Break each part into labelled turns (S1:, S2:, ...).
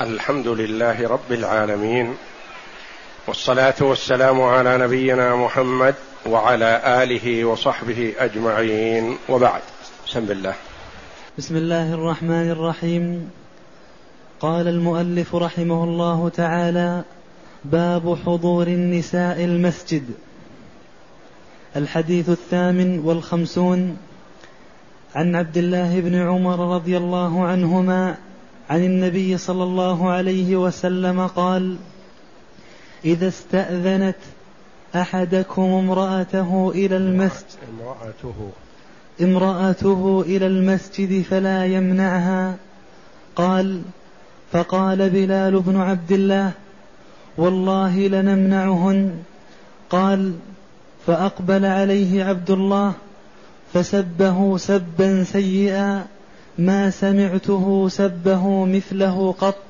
S1: الحمد لله رب العالمين والصلاة والسلام على نبينا محمد وعلى آله وصحبه أجمعين. وبعد بسم الله.
S2: بسم الله الرحمن الرحيم. قال المؤلف رحمه الله تعالى باب حضور النساء المسجد. الحديث الثامن والخمسون عن عبد الله بن عمر رضي الله عنهما عن النبي صلى الله عليه وسلم قال إذا استأذنت أحدكم امرأته إلى المسجد
S1: امرأته
S2: امرأته. إلى المسجد فلا يمنعها. قال فقال بلال بن عبد الله والله لنمنعهن. قال فأقبل عليه عبد الله فسبه سبا سيئا. ما سمعته سبه مثله قط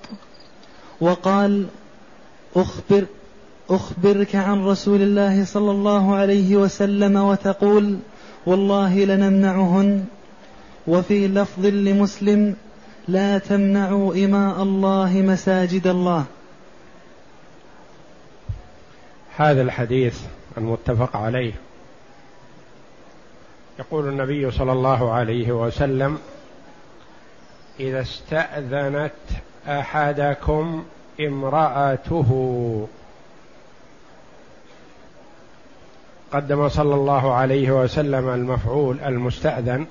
S2: وقال أخبر أخبرك عن رسول الله صلى الله عليه وسلم وتقول والله لنمنعهن وفي لفظ لمسلم لا تمنعوا إماء الله مساجد الله.
S1: هذا الحديث المتفق عليه. يقول النبي صلى الله عليه وسلم إذا استأذنت أحدكم امرأته. قدم صلى الله عليه وسلم المفعول المستأذن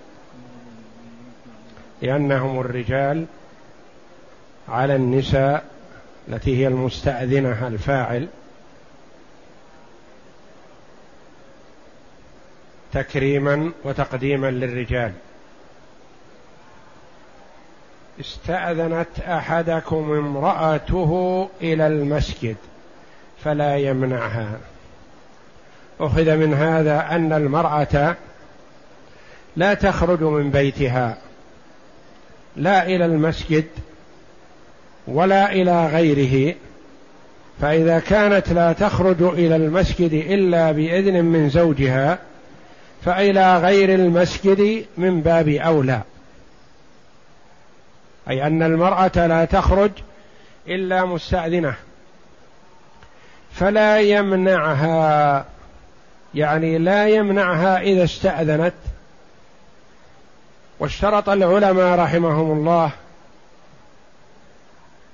S1: لأنهم الرجال على النساء التي هي المستأذنة الفاعل. تكريما وتقديما للرجال. استأذنت أحدكم امرأته إلى المسجد فلا يمنعها. أخذ من هذا أن المرأة لا تخرج من بيتها لا إلى المسجد ولا إلى غيره فإذا كانت لا تخرج إلى المسجد إلا بإذن من زوجها فإلى غير المسجد من باب أولى. أي أن المرأة لا تخرج إلا مستأذنة. فلا يمنعها يعني لا يمنعها إذا استأذنت. واشترط العلماء رحمهم الله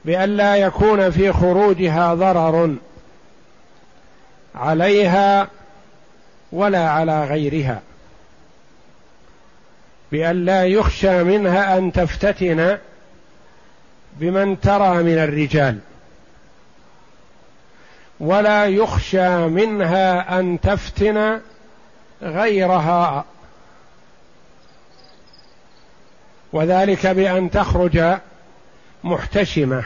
S1: بأن لا يكون في خروجها ضرر عليها ولا على غيرها. بأن لا يخشى منها أن تفتتن بمن ترى من الرجال. ولا يخشى منها أن تفتن غيرها. وذلك بأن تخرج محتشمة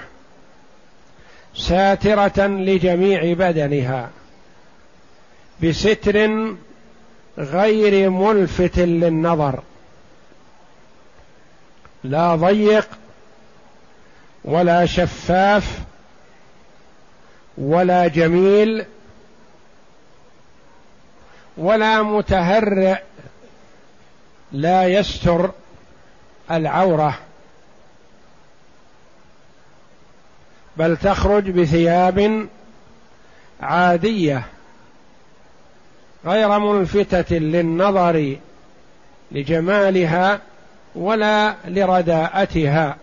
S1: ساترة لجميع بدنها بستر غير ملفت للنظر. لا ضيق ولا شفاف ولا جميل ولا متهرئ لا يستر العورة. بل تخرج بثياب عادية غير ملفتة للنظر لجمالها ولا لرداءتها.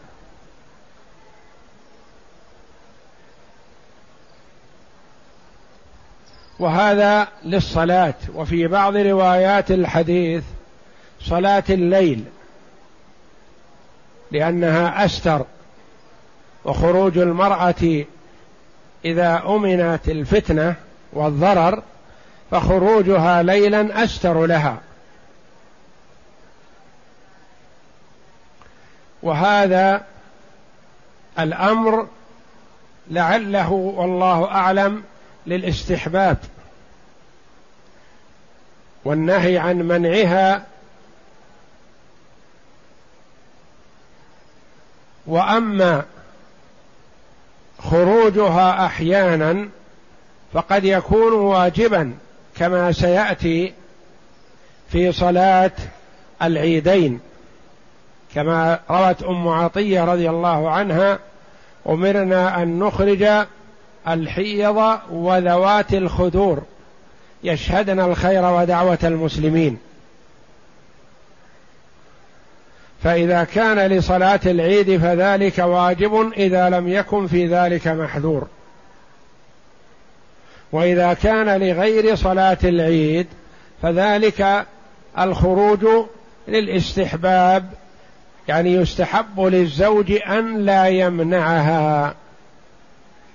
S1: وهذا للصلاة. وفي بعض روايات الحديث صلاة الليل لأنها أستر وخروج المرأة إذا أمنت الفتنة والضرر فخروجها ليلا أستر لها. وهذا الأمر لعله والله أعلم للاستحباب والنهي عن منعها وأما خروجها أحيانا فقد يكون واجبا كما سيأتي في صلاة العيدين كما روت أم عطية رضي الله عنها أمرنا أن نخرج الحيض وذوات الخدور. يشهدن الخير ودعوة المسلمين. فإذا كان لصلاة العيد فذلك واجب إذا لم يكن في ذلك محذور. وإذا كان لغير صلاة العيد فذلك الخروج للاستحباب يعني يستحب للزوج أن لا يمنعها.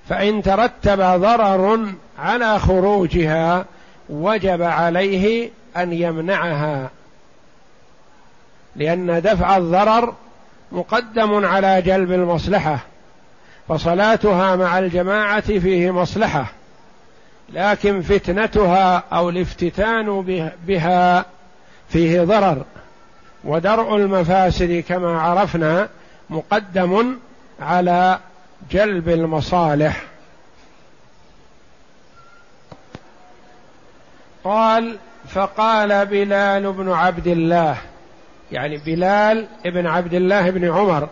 S1: فإن ترتب ضرر على خروجها وجب عليه أن يمنعها. لأن دفع الضرر مقدم على جلب المصلحة فصلاتها مع الجماعة فيه مصلحة لكن فتنتها أو الافتتان بها فيه ضرر. ودرء المفاسد كما عرفنا مقدم على جلب المصالح. قال فقال بلال بن عبد الله يعني بلال بن عبد الله بن عمر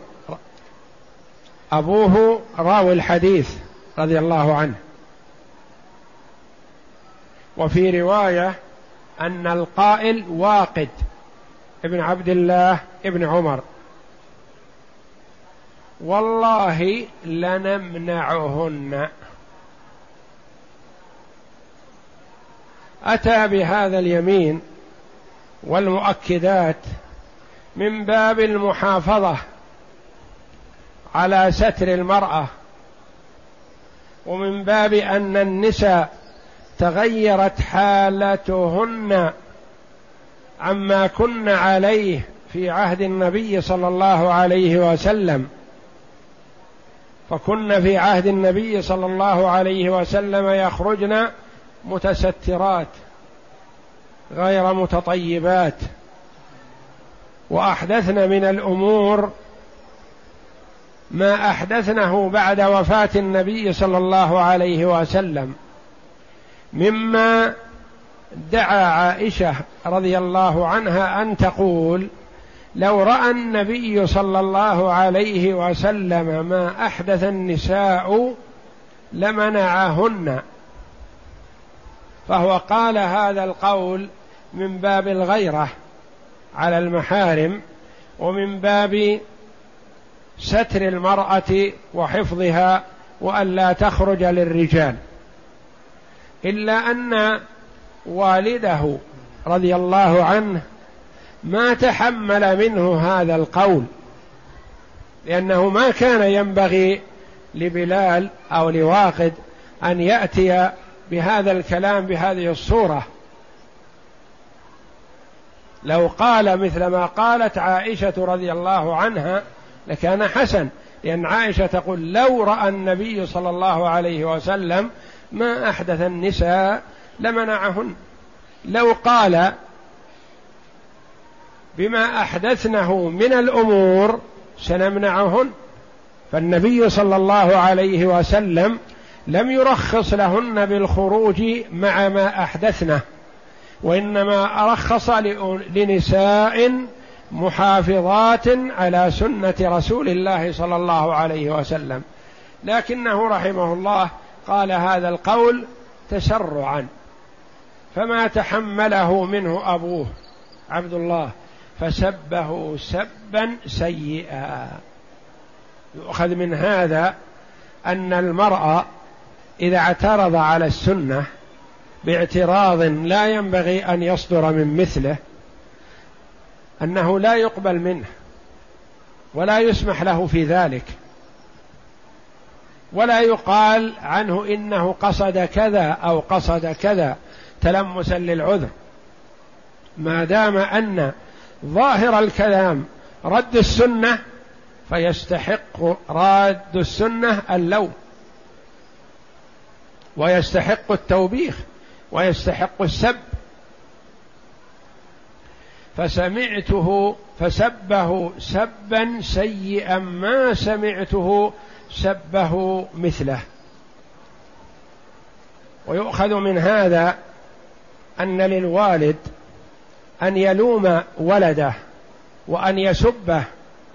S1: أبوه راوي الحديث رضي الله عنه. وفي رواية أن القائل واقد ابن عبد الله ابن عمر. والله لنمنعهن. أتى بهذا اليمين والمؤكدات من باب المحافظة على ستر المرأة ومن باب أن النساء تغيرت حالتهن عما كن عليه في عهد النبي صلى الله عليه وسلم. فكن في عهد النبي صلى الله عليه وسلم يخرجن متسترات غير متطيبات. وأحدثن من الأمور ما أحدثنه بعد وفاة النبي صلى الله عليه وسلم مما دعا عائشة رضي الله عنها أن تقول لو رأى النبي صلى الله عليه وسلم ما أحدث النساء لمنعهن. فهو قال هذا القول من باب الغيرة على المحارم ومن باب ستر المرأة وحفظها والا تخرج للرجال. إلا أن والده رضي الله عنه ما تحمل منه هذا القول لأنه ما كان ينبغي لبلال أو لواقد أن يأتي بهذا الكلام بهذه الصورة. لو قال مثل ما قالت عائشة رضي الله عنها لكان حسن لأن عائشة تقول لو رأى النبي صلى الله عليه وسلم ما أحدث النساء لمنعهن. لو قال بما أحدثنه من الأمور سنمنعهن. فالنبي صلى الله عليه وسلم لم يرخص لهن بالخروج مع ما أحدثنه وإنما ارخص لنساء محافظات على سنة رسول الله صلى الله عليه وسلم. لكنه رحمه الله قال هذا القول تسرعا. فما تحمله منه أبوه عبد الله. فسبه سبا سيئا. يؤخذ من هذا أن المرأة إذا اعترض على السنة باعتراض لا ينبغي أن يصدر من مثله أنه لا يقبل منه ولا يسمح له في ذلك ولا يقال عنه إنه قصد كذا أو قصد كذا تلمسا للعذر. ما دام أن ظاهر الكلام رد السنة فيستحق راد السنة اللوم. ويستحق التوبيخ ويستحق السب. فسمعته فسبه سبا سيئا ما سمعته سبه مثله. ويؤخذ من هذا أن للوالد أن يلوم ولده وأن يسبه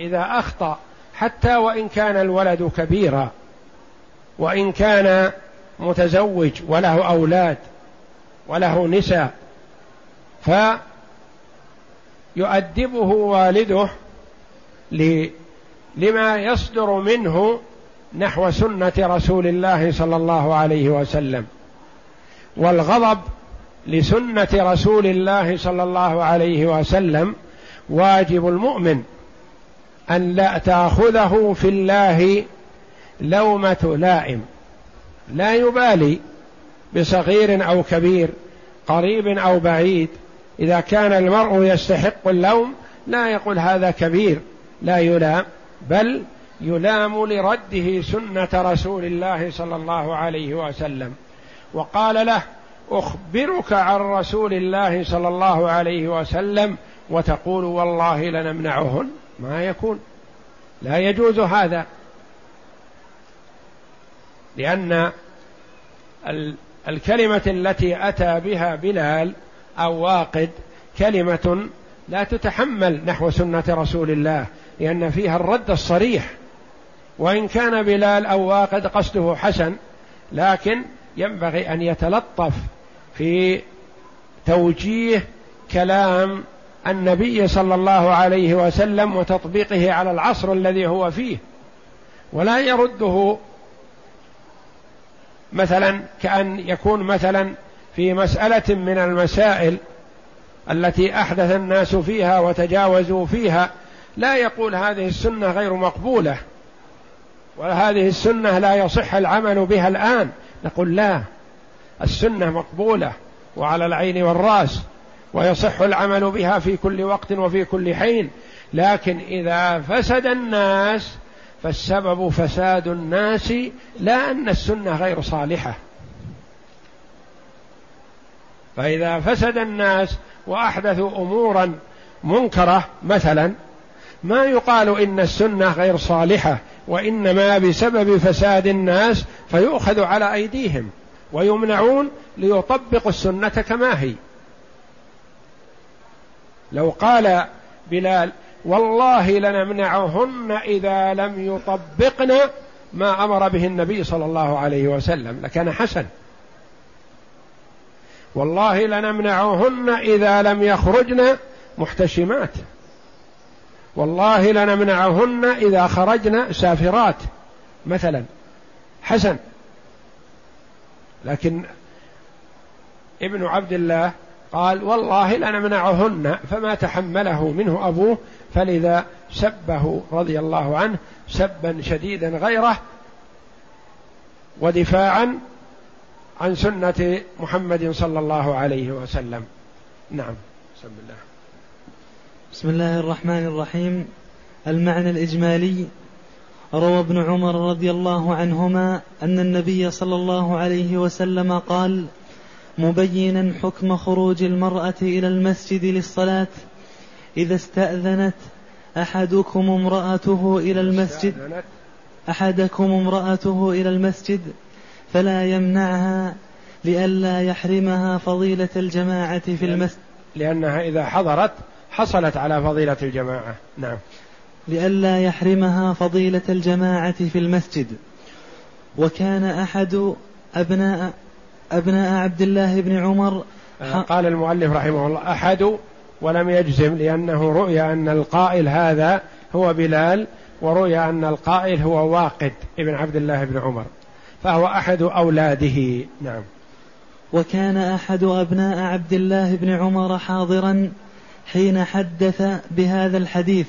S1: إذا أخطأ حتى وإن كان الولد كبيرا وإن كان متزوج وله أولاد وله نساء فيؤدبه والده لما يصدر منه نحو سنة رسول الله صلى الله عليه وسلم. والغضب لسنة رسول الله صلى الله عليه وسلم واجب المؤمن أن لا تأخذه في الله لومة لائم. لا يبالي بصغير أو كبير قريب أو بعيد. إذا كان المرء يستحق اللوم لا يقول هذا كبير لا يلام بل يلام لرده سنة رسول الله صلى الله عليه وسلم. وقال له أخبرك عن رسول الله صلى الله عليه وسلم وتقول والله لنمنعهن. ما يكون. لا يجوز هذا. لأن الكلمة التي أتى بها بلال أو واقد كلمة لا تتحمل نحو سنة رسول الله لأن فيها الرد الصريح. وإن كان بلال أو واقد قصده حسن لكن ينبغي أن يتلطف في توجيه كلام النبي صلى الله عليه وسلم وتطبيقه على العصر الذي هو فيه. ولا يرده مثلا كأن يكون مثلا في مسألة من المسائل التي أحدث الناس فيها وتجاوزوا فيها لا يقول هذه السنة غير مقبولة وهذه السنة لا يصح العمل بها الآن. نقول لا السنة مقبولة وعلى العين والرأس ويصح العمل بها في كل وقت وفي كل حين. لكن إذا فسد الناس فالسبب فساد الناس لا أن السنة غير صالحة. فإذا فسد الناس وأحدثوا أمورا منكرة مثلا ما يقال إن السنة غير صالحة وإنما بسبب فساد الناس فيؤخذ على أيديهم. ويمنعون ليطبقوا السنة كما هي. لو قال بلال والله لنمنعهن إذا لم يطبقن ما أمر به النبي صلى الله عليه وسلم لكان حسن. والله لنمنعهن إذا لم يخرجن محتشمات. والله لنمنعهن إذا خرجن سافرات مثلا. حسن. لكن ابن عبد الله قال والله لنمنعهن فما تحمله منه أبوه فلذا سبه رضي الله عنه سبا شديدا غيره ودفاعا عن سنة محمد صلى الله عليه وسلم. نعم. بسم الله.
S2: بسم الله الرحمن الرحيم. المعنى الإجمالي روى ابن عمر رضي الله عنهما أن النبي صلى الله عليه وسلم قال مبينا حكم خروج المرأة إلى المسجد للصلاة. إذا استأذنت أحدكم امرأته إلى المسجد أحدكم امرأته إلى المسجد فلا يمنعها لئلا يحرمها فضيلة الجماعة في المسجد.
S1: لأنها إذا حضرت حصلت على فضيلة الجماعة. نعم.
S2: لئلا يحرمها فضيلة الجماعة في المسجد. وكان أحد أبناء أبناء عبد الله بن عمر
S1: قال المؤلف رحمه الله أحد ولم يجزم لأنه رؤي أن القائل هذا هو بلال ورؤي أن القائل هو واقد ابن عبد الله بن عمر فهو أحد أولاده. نعم.
S2: وكان أحد أبناء عبد الله بن عمر حاضرا حين حدث بهذا الحديث.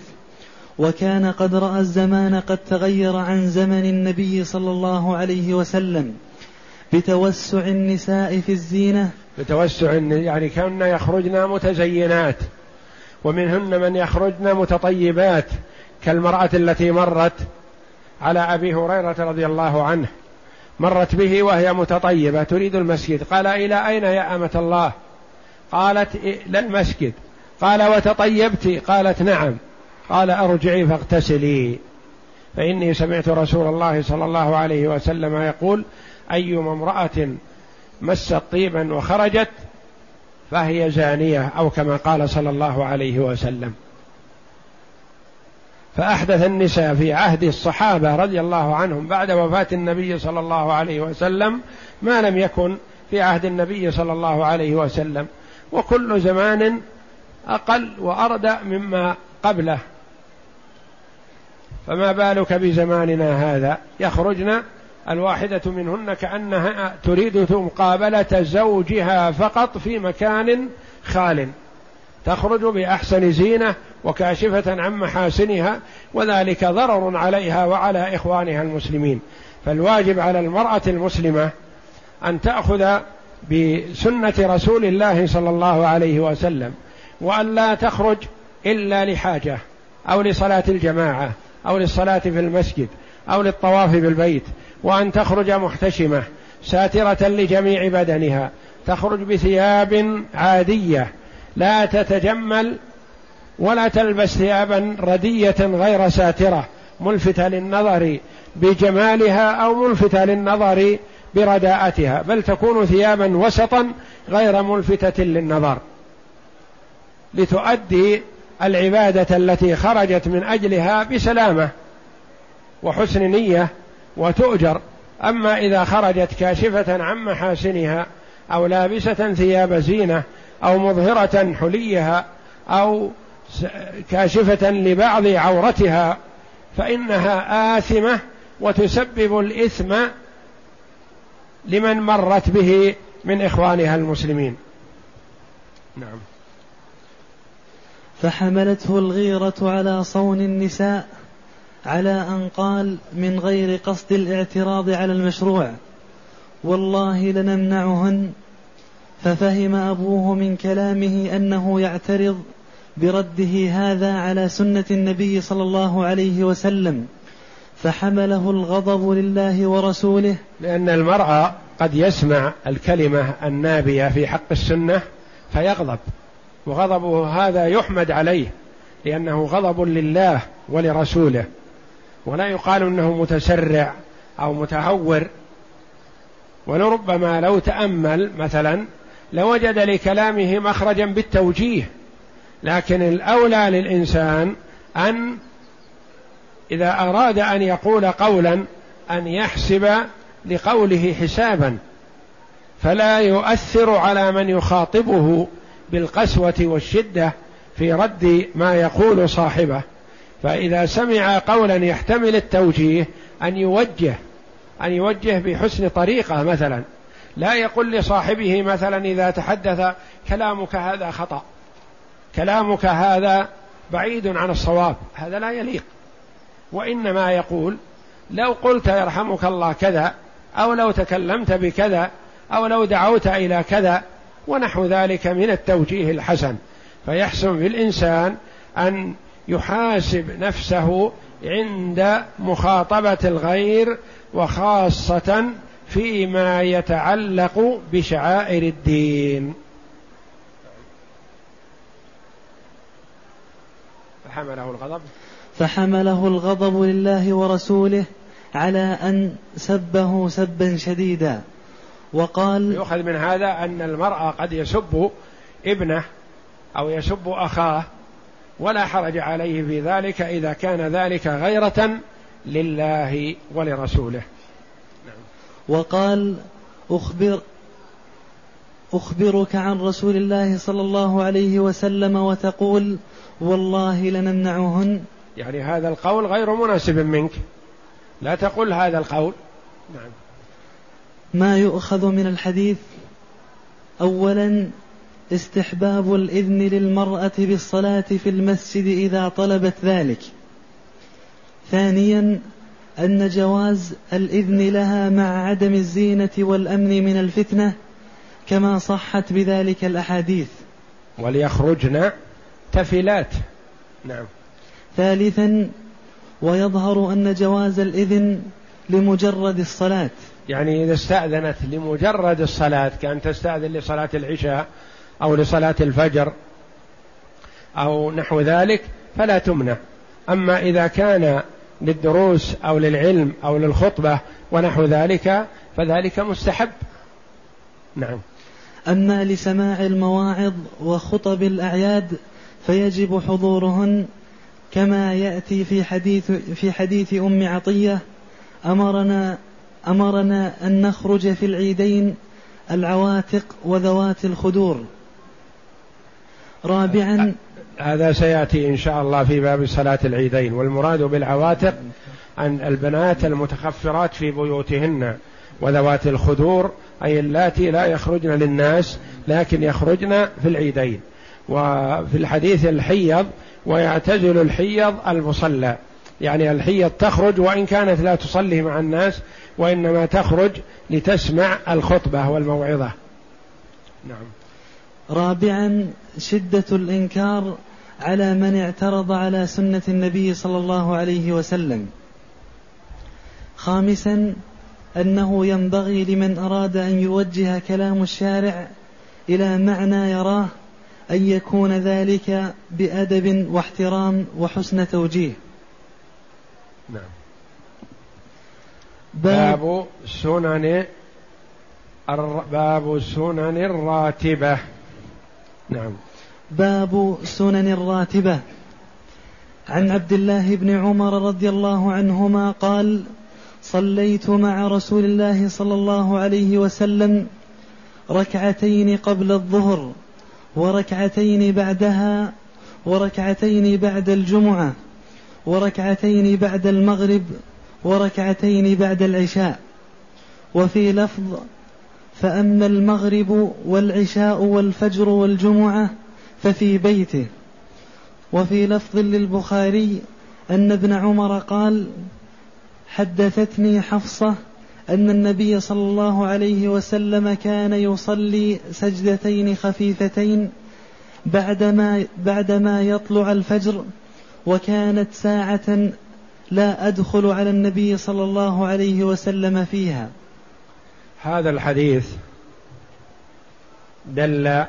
S2: وكان قد رأى الزمان قد تغير عن زمن النبي صلى الله عليه وسلم بتوسع النساء في الزينة.
S1: بتوسع يعني كن يخرجن متزينات ومنهن من يخرجن متطيبات كالمرأة التي مرت على أبي هريرة رضي الله عنه. مرت به وهي متطيبة تريد المسجد. قال إلى أين يا أمة الله؟ قالت إلى المسجد. قال وتطيبت؟ قالت نعم. قال أرجعي فاغتسلي. فإني سمعت رسول الله صلى الله عليه وسلم يقول أيما امرأة مست طيبا وخرجت فهي زانية أو كما قال صلى الله عليه وسلم. فأحدث النساء في عهد الصحابة رضي الله عنهم بعد وفاة النبي صلى الله عليه وسلم ما لم يكن في عهد النبي صلى الله عليه وسلم. وكل زمان أقل وأردأ مما قبله. فما بالك بزماننا هذا؟ يخرجن الواحدة منهن كأنها تريد مقابلة زوجها فقط في مكان خال. تخرج بأحسن زينة وكاشفة عن محاسنها وذلك ضرر عليها وعلى إخوانها المسلمين. فالواجب على المرأة المسلمة أن تأخذ بسنة رسول الله صلى الله عليه وسلم وأن لا تخرج إلا لحاجة أو لصلاة الجماعة. أو للصلاة في المسجد أو للطواف بالبيت وأن تخرج محتشمة ساترة لجميع بدنها تخرج بثياب عادية لا تتجمل ولا تلبس ثيابا ردية غير ساترة ملفتة للنظر بجمالها أو ملفتة للنظر برداءتها بل تكون ثيابا وسطا غير ملفتة للنظر. لتؤدي العبادة التي خرجت من أجلها بسلامة وحسن نية وتؤجر. أما إذا خرجت كاشفة عن محاسنها أو لابسة ثياب زينة أو مظهرة حليها أو كاشفة لبعض عورتها فإنها آثمة وتسبب الإثم لمن مرت به من إخوانها المسلمين. نعم.
S2: فحملته الغيرة على صون النساء على أن قال من غير قصد الاعتراض على المشروع والله لنمنعهن. ففهم أبوه من كلامه أنه يعترض برده هذا على سنة النبي صلى الله عليه وسلم فحمله الغضب لله ورسوله.
S1: لأن المرأة قد يسمع الكلمة النابية في حق السنة فيغضب. وغضبه هذا يحمد عليه لأنه غضب لله ولرسوله. ولا يقال إنه متسرع أو متهور. ولربما لو تأمل مثلا لوجد لكلامه مخرجا بالتوجيه لكن الأولى للإنسان أن إذا أراد أن يقول قولا أن يحسب لقوله حسابا. فلا يؤثر على من يخاطبه. بالقسوة والشدة في رد ما يقول صاحبه. فإذا سمع قولا يحتمل التوجيه أن يوجه أن يوجه بحسن طريقة مثلا. لا يقول لصاحبه مثلا إذا تحدث كلامك هذا خطأ كلامك هذا بعيد عن الصواب هذا لا يليق. وإنما يقول لو قلت يرحمك الله كذا أو لو تكلمت بكذا أو لو دعوت إلى كذا ونحو ذلك من التوجيه الحسن. فيحسن بالإنسان أن يحاسب نفسه عند مخاطبة الغير وخاصة فيما يتعلق بشعائر الدين. فحمله الغضب.
S2: فحمله الغضب لله ورسوله على أن سبه سبا شديدا. وقال
S1: يؤخذ من هذا أن المرأة قد يسب ابنه أو يسب أخاه ولا حرج عليه في ذلك إذا كان ذلك غيرة لله ولرسوله.
S2: نعم. وقال أخبر أخبرك عن رسول الله صلى الله عليه وسلم وتقول والله لنمنعهن.
S1: يعني هذا القول غير مناسب منك. لا تقل هذا القول. نعم.
S2: ما يؤخذ من الحديث أولا استحباب الإذن للمرأة بالصلاة في المسجد إذا طلبت ذلك. ثانيا أن جواز الإذن لها مع عدم الزينة والأمن من الفتنة كما صحت بذلك الأحاديث.
S1: وليخرجن تفلات. نعم.
S2: ثالثا ويظهر أن جواز الإذن لمجرد الصلاة.
S1: يعني إذا استأذنت لمجرد الصلاة كأن تستأذن لصلاة العشاء أو لصلاة الفجر أو نحو ذلك فلا تمنع. أما إذا كان للدروس أو للعلم أو للخطبة ونحو ذلك فذلك مستحب. نعم.
S2: أما لسماع المواعظ وخطب الأعياد فيجب حضورهن كما يأتي في حديث في حديث أم عطية أمرنا أمرنا أن نخرج في العيدين العواتق وذوات الخدور. رابعا
S1: هذا سيأتي إن شاء الله في باب صلاة العيدين والمراد بالعواتق عن البنات المتخفرات في بيوتهن وذوات الخدور أي اللاتي لا يخرجن للناس لكن يخرجن في العيدين. وفي الحديث الحيض ويعتزل الحيض المصلى. يعني الحيض تخرج؟ وإن كانت لا تصلي مع الناس وإنما تخرج لتسمع الخطبة والموعظة.
S2: نعم. رابعا شدة الإنكار على من اعترض على سنة النبي صلى الله عليه وسلم. خامسا أنه ينبغي لمن أراد أن يوجه كلام الشارع إلى معنى يراه أن يكون ذلك بأدب واحترام وحسن توجيه.
S1: نعم. باب سنن باب سنن الراتبة. نعم.
S2: باب سنن الراتبة. عن عبد الله بن عمر رضي الله عنهما قال صليت مع رسول الله صلى الله عليه وسلم ركعتين قبل الظهر وركعتين بعدها وركعتين بعد الجمعة. وركعتين بعد المغرب وركعتين بعد العشاء. وفي لفظ فأما المغرب والعشاء والفجر والجمعة ففي بيته. وفي لفظ للبخاري أن ابن عمر قال حدثتني حفصة أن النبي صلى الله عليه وسلم كان يصلي سجدتين خفيفتين بعدما بعدما يطلع الفجر وكانت ساعة لا أدخل على النبي صلى الله عليه وسلم فيها.
S1: هذا الحديث دل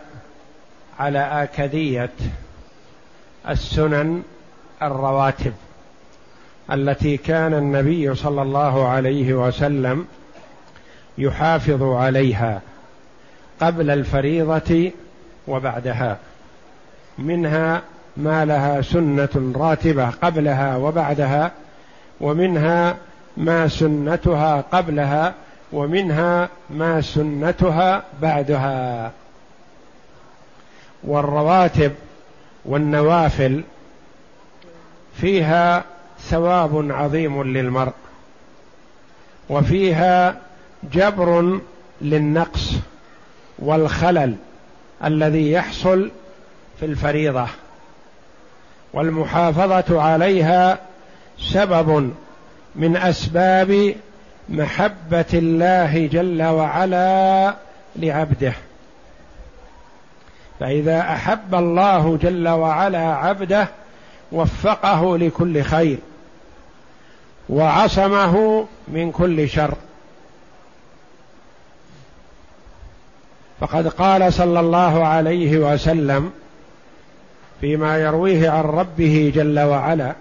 S1: على آكدية السنن الرواتب التي كان النبي صلى الله عليه وسلم يحافظ عليها قبل الفريضة وبعدها منها ما لها سنة راتبة قبلها وبعدها ومنها ما سنتها قبلها ومنها ما سنتها بعدها. والرواتب والنوافل فيها ثواب عظيم للمرء وفيها جبر للنقص والخلل الذي يحصل في الفريضة. والمحافظة عليها سبب من أسباب محبة الله جل وعلا لعبده. فإذا أحب الله جل وعلا عبده وفقه لكل خير وعصمه من كل شر. فقد قال صلى الله عليه وسلم فيما يرويه عن ربه جل وعلا.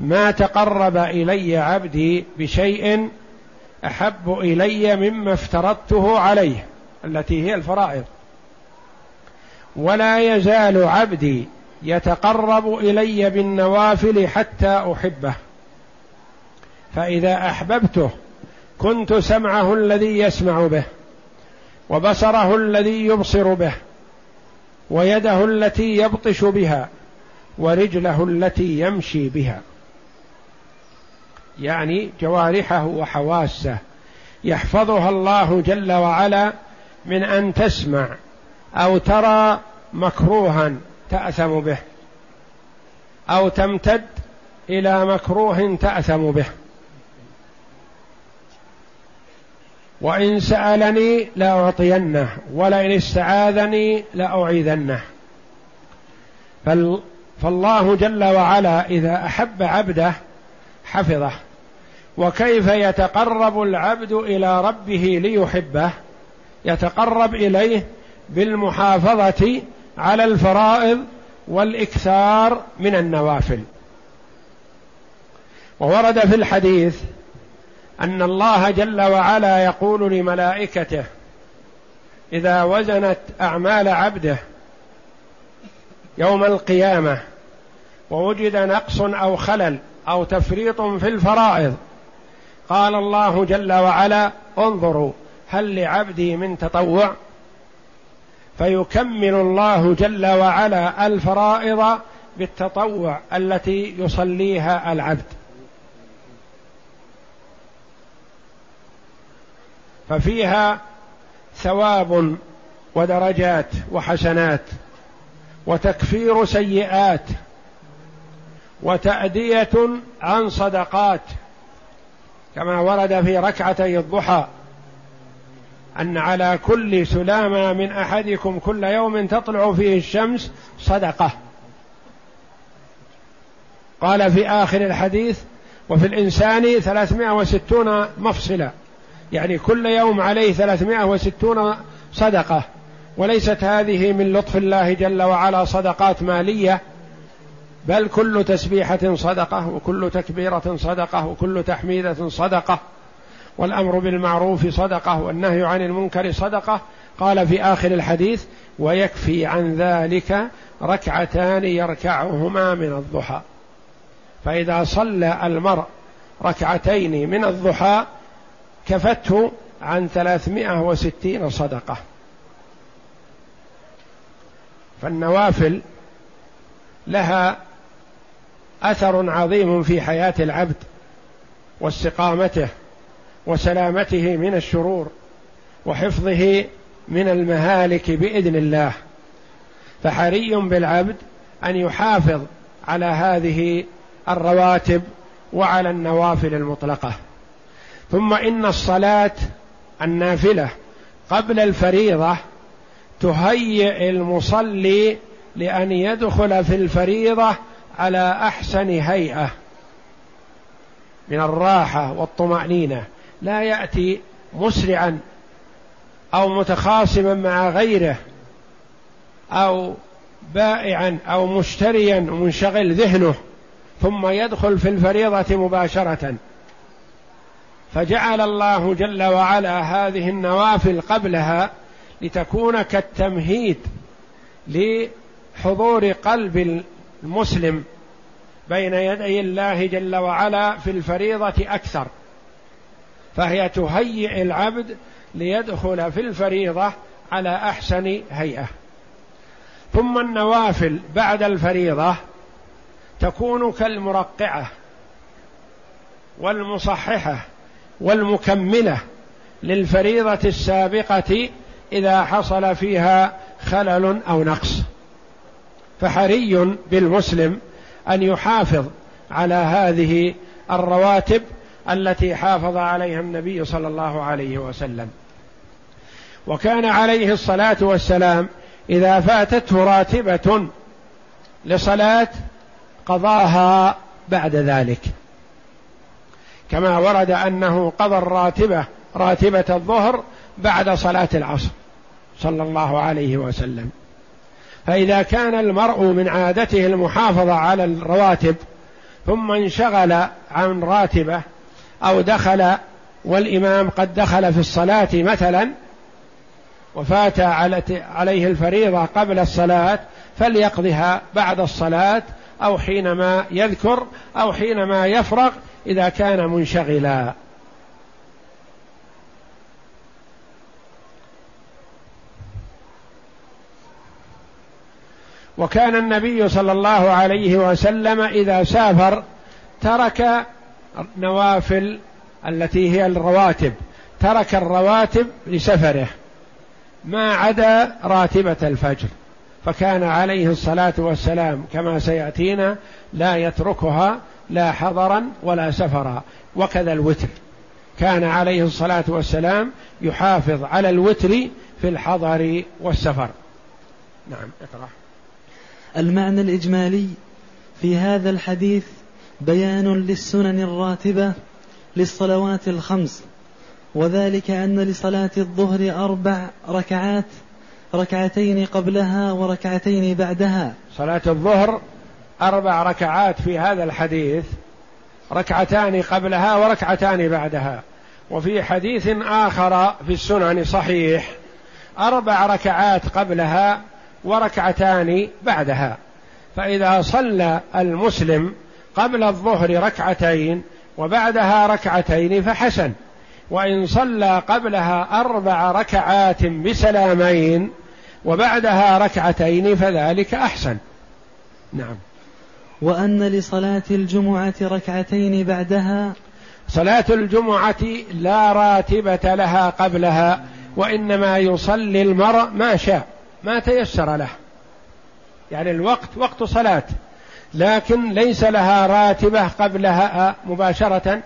S1: ما تقرب إلي عبدي بشيء أحب إلي مما افترضته عليه التي هي الفرائض. ولا يزال عبدي يتقرب إلي بالنوافل حتى أحبه. فإذا أحببته كنت سمعه الذي يسمع به وبصره الذي يبصر به ويده التي يبطش بها ورجله التي يمشي بها. يعني جوارحه وحواسه. يحفظها الله جل وعلا من أن تسمع أو ترى مكروها تأثم به. أو تمتد إلى مكروه تأثم به. وإن سألني لاعطينه ولئن استعاذني لاعيذنه فالله جل وعلا إذا أحب عبده حفظه. وكيف يتقرب العبد إلى ربه ليحبه؟ يتقرب إليه بالمحافظة على الفرائض والإكثار من النوافل. وورد في الحديث أن الله جل وعلا يقول لملائكته إذا وزنت أعمال عبده يوم القيامة ووجد نقص أو خلل أو تفريط في الفرائض قال الله جل وعلا انظروا هل لعبدي من تطوع؟ فيكمل الله جل وعلا الفرائض بالتطوع التي يصليها العبد. ففيها ثواب ودرجات وحسنات وتكفير سيئات وتأدية عن صدقات كما ورد في ركعتي الضحى أن على كل سلامة من أحدكم كل يوم تطلع فيه الشمس صدقة. قال في آخر الحديث وفي الإنسان ثلاثمائة وستون مفصلة. يعني كل يوم عليه ثلاثمائة وستون صدقة وليست هذه من لطف الله جل وعلا صدقات مالية بل كل تسبيحة صدقة وكل تكبيرة صدقة وكل تحميدة صدقة والأمر بالمعروف صدقة والنهي عن المنكر صدقة. قال في آخر الحديث ويكفي عن ذلك ركعتان يركعهما من الضحى. فإذا صلى المرء ركعتين من الضحى كفته عن ثلاثمائة وستين صدقة. فالنوافل لها أثر عظيم في حياة العبد واستقامته وسلامته من الشرور وحفظه من المهالك بإذن الله. فحري بالعبد أن يحافظ على هذه الرواتب وعلى النوافل المطلقة. ثم إن الصلاة النافلة قبل الفريضة تهيئ المصلي لأن يدخل في الفريضة على أحسن هيئة من الراحة والطمأنينة. لا يأتي مسرعا أو متخاصما مع غيره أو بائعا أو مشتريا منشغل ذهنه ثم يدخل في الفريضة مباشرة. فجعل الله جل وعلا هذه النوافل قبلها لتكون كالتمهيد لحضور قلب المسلم بين يدي الله جل وعلا في الفريضة أكثر. فهي تهيئ العبد ليدخل في الفريضة على أحسن هيئة. ثم النوافل بعد الفريضة تكون كالمرقعة والمصححة والمكملة للفريضة السابقة إذا حصل فيها خلل أو نقص. فحري بالمسلم أن يحافظ على هذه الرواتب التي حافظ عليها النبي صلى الله عليه وسلم. وكان عليه الصلاة والسلام إذا فاتته راتبة لصلاة قضاها بعد ذلك. كما ورد أنه قضى الراتبة راتبة الظهر بعد صلاة العصر صلى الله عليه وسلم. فإذا كان المرء من عادته المحافظة على الرواتب ثم انشغل عن راتبة أو دخل والإمام قد دخل في الصلاة مثلا وفات عليه الفريضة قبل الصلاة فليقضها بعد الصلاة أو حينما يذكر أو حينما يفرغ إذا كان منشغلا. وكان النبي صلى الله عليه وسلم إذا سافر ترك نوافل التي هي الرواتب ترك الرواتب لسفره ما عدا راتبة الفجر. فكان عليه الصلاة والسلام كما سيأتينا لا يتركها لا حضرا ولا سفرا. وكذا الوتر. كان عليه الصلاة والسلام يحافظ على الوتر في الحضر والسفر. نعم اقرأ.
S2: المعنى الإجمالي في هذا الحديث بيان للسنن الراتبة للصلوات الخمس وذلك أن لصلاة الظهر أربع ركعات ركعتين قبلها وركعتين بعدها.
S1: صلاة الظهر أربع ركعات في هذا الحديث ركعتان قبلها وركعتان بعدها. وفي حديث آخر في السنن صحيح أربع ركعات قبلها وركعتان بعدها. فإذا صلى المسلم قبل الظهر ركعتين وبعدها ركعتين فحسن. وإن صلى قبلها أربع ركعات بسلامين وبعدها ركعتين فذلك أحسن. نعم.
S2: وأن لصلاة الجمعة ركعتين بعدها
S1: صلاة الجمعة لا راتبة لها قبلها وإنما يصلي المرء ما شاء ما تيسر له. يعني الوقت وقت صلاة. لكن ليس لها راتبة قبلها مباشرة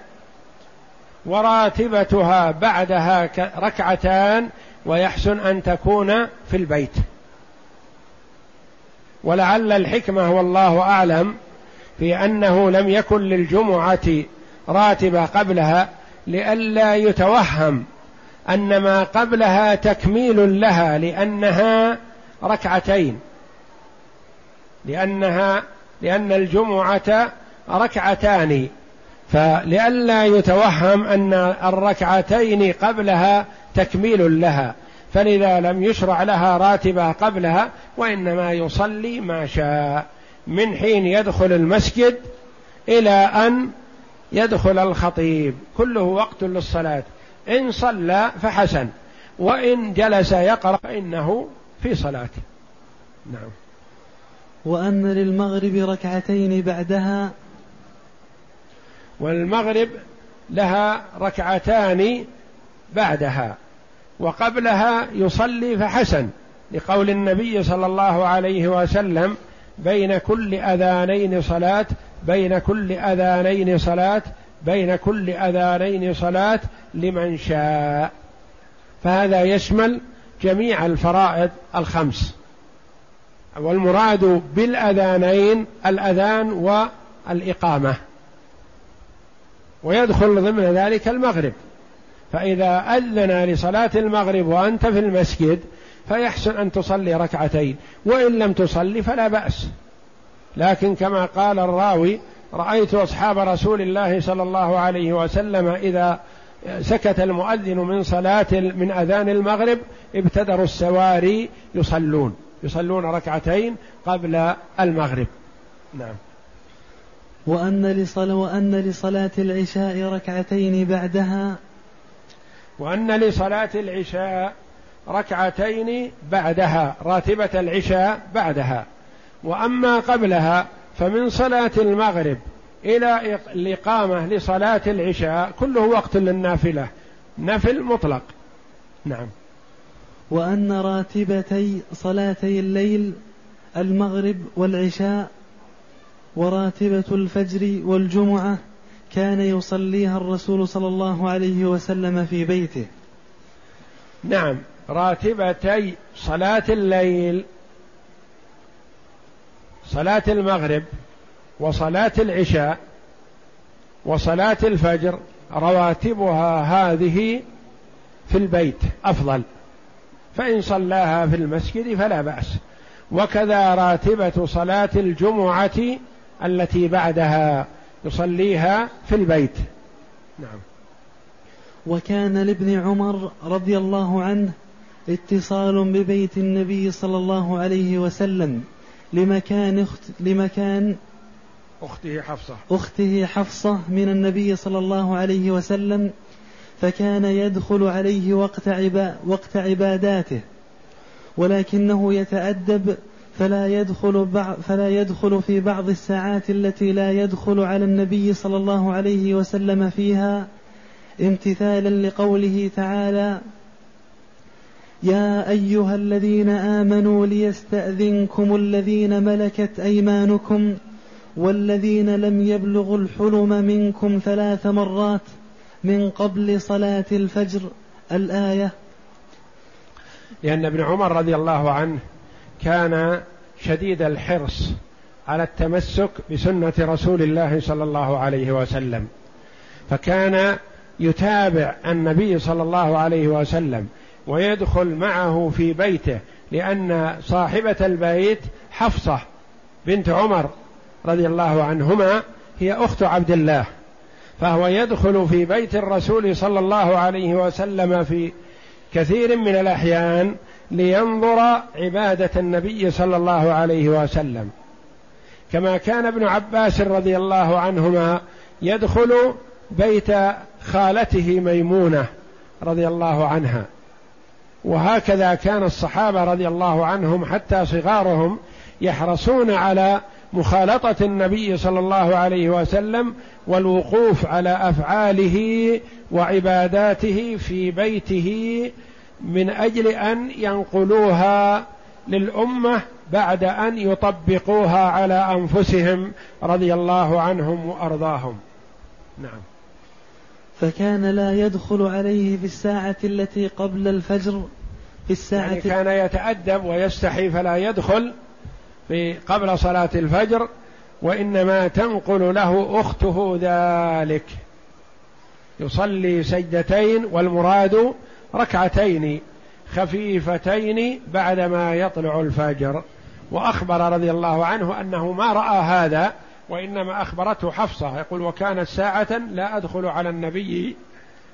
S1: وراتبتها بعدها ركعتان ويحسن أن تكون في البيت. ولعل الحكمة والله أعلم في أنه لم يكن للجمعة راتبة قبلها لئلا يتوهم أن ما قبلها تكميل لها لأنها ركعتين. لأنها لأن الجمعة ركعتان. فلئلا يتوهم أن الركعتين قبلها تكميل لها. فلذا لم يشرع لها راتبة قبلها وإنما يصلي ما شاء. من حين يدخل المسجد إلى أن يدخل الخطيب. كله وقت للصلاة. إن صلى فحسن وإن جلس يقرأ فإنه في صلاته. نعم.
S2: وأن للمغرب ركعتين بعدها.
S1: والمغرب لها ركعتان بعدها. وقبلها يصلي فحسن لقول النبي صلى الله عليه وسلم بين كل أذانين صلاة بين كل أذانين صلاة بين كل أذانين صلاة لمن شاء. فهذا يشمل جميع الفرائض الخمس. والمراد بالأذانين الأذان والإقامة. ويدخل ضمن ذلك المغرب. فإذا أذن لصلاة المغرب وأنت في المسجد فيحسن أن تصلي ركعتين وإن لم تصلي فلا بأس. لكن كما قال الراوي رأيت أصحاب رسول الله صلى الله عليه وسلم إذا سكت المؤذن من صلاة من أذان المغرب ابتدروا السواري يصلون يصلون ركعتين قبل المغرب. نعم.
S2: وأن لصلاة العشاء ركعتين بعدها
S1: وأن لصلاة العشاء ركعتين بعدها راتبة العشاء بعدها. وأما قبلها فمن صلاة المغرب إلى الإقامة لصلاة العشاء كله وقت للنافلة. نفل مطلق. نعم.
S2: وأن راتبتي صلاتي الليل المغرب والعشاء وراتبة الفجر والجمعة كان يصليها الرسول صلى الله عليه وسلم في بيته.
S1: نعم. راتبتي صلاة الليل صلاة المغرب وصلاة العشاء وصلاة الفجر رواتبها هذه في البيت أفضل. فإن صلاها في المسجد فلا بأس. وكذا راتبة صلاة الجمعة التي بعدها. يصليها في البيت. نعم.
S2: وكان لابن عمر رضي الله عنه اتصال ببيت النبي صلى الله عليه وسلم لمكان أخت لمكان
S1: أخته حفصة.
S2: أخته حفصة من النبي صلى الله عليه وسلم فكان يدخل عليه وقت عبا وقت عباداته ولكنه يتأدب فلا يدخل فلا يدخل في بعض الساعات التي لا يدخل على النبي صلى الله عليه وسلم فيها امتثالا لقوله تعالى يا أيها الذين آمنوا ليستأذنكم الذين ملكت أيمانكم والذين لم يبلغوا الحلم منكم ثلاث مرات من قبل صلاة الفجر. الآية
S1: لأن ابن عمر رضي الله عنه كان شديد الحرص على التمسك بسنة رسول الله صلى الله عليه وسلم. فكان يتابع النبي صلى الله عليه وسلم ويدخل معه في بيته لأن صاحبة البيت حفصة بنت عمر رضي الله عنهما هي أخت عبد الله. فهو يدخل في بيت الرسول صلى الله عليه وسلم في كثير من الأحيان لينظر عبادة النبي صلى الله عليه وسلم. كما كان ابن عباس رضي الله عنهما يدخل بيت خالته ميمونة رضي الله عنها. وهكذا كان الصحابة رضي الله عنهم حتى صغارهم يحرصون على مخالطة النبي صلى الله عليه وسلم والوقوف على أفعاله وعباداته في بيته من أجل أن ينقلوها للأمة بعد أن يطبقوها على أنفسهم رضي الله عنهم وأرضاهم. نعم.
S2: فكان لا يدخل عليه في الساعة التي قبل الفجر
S1: في الساعة يعني كان يتأدب ويستحي فلا يدخل في قبل صلاة الفجر وإنما تنقل له أخته ذلك. يصلي سجدتين والمراد ركعتين خفيفتين بعدما يطلع الفجر. وأخبر رضي الله عنه أنه ما رأى هذا وإنما أخبرته حفصة يقول وكانت ساعة لا أدخل على النبي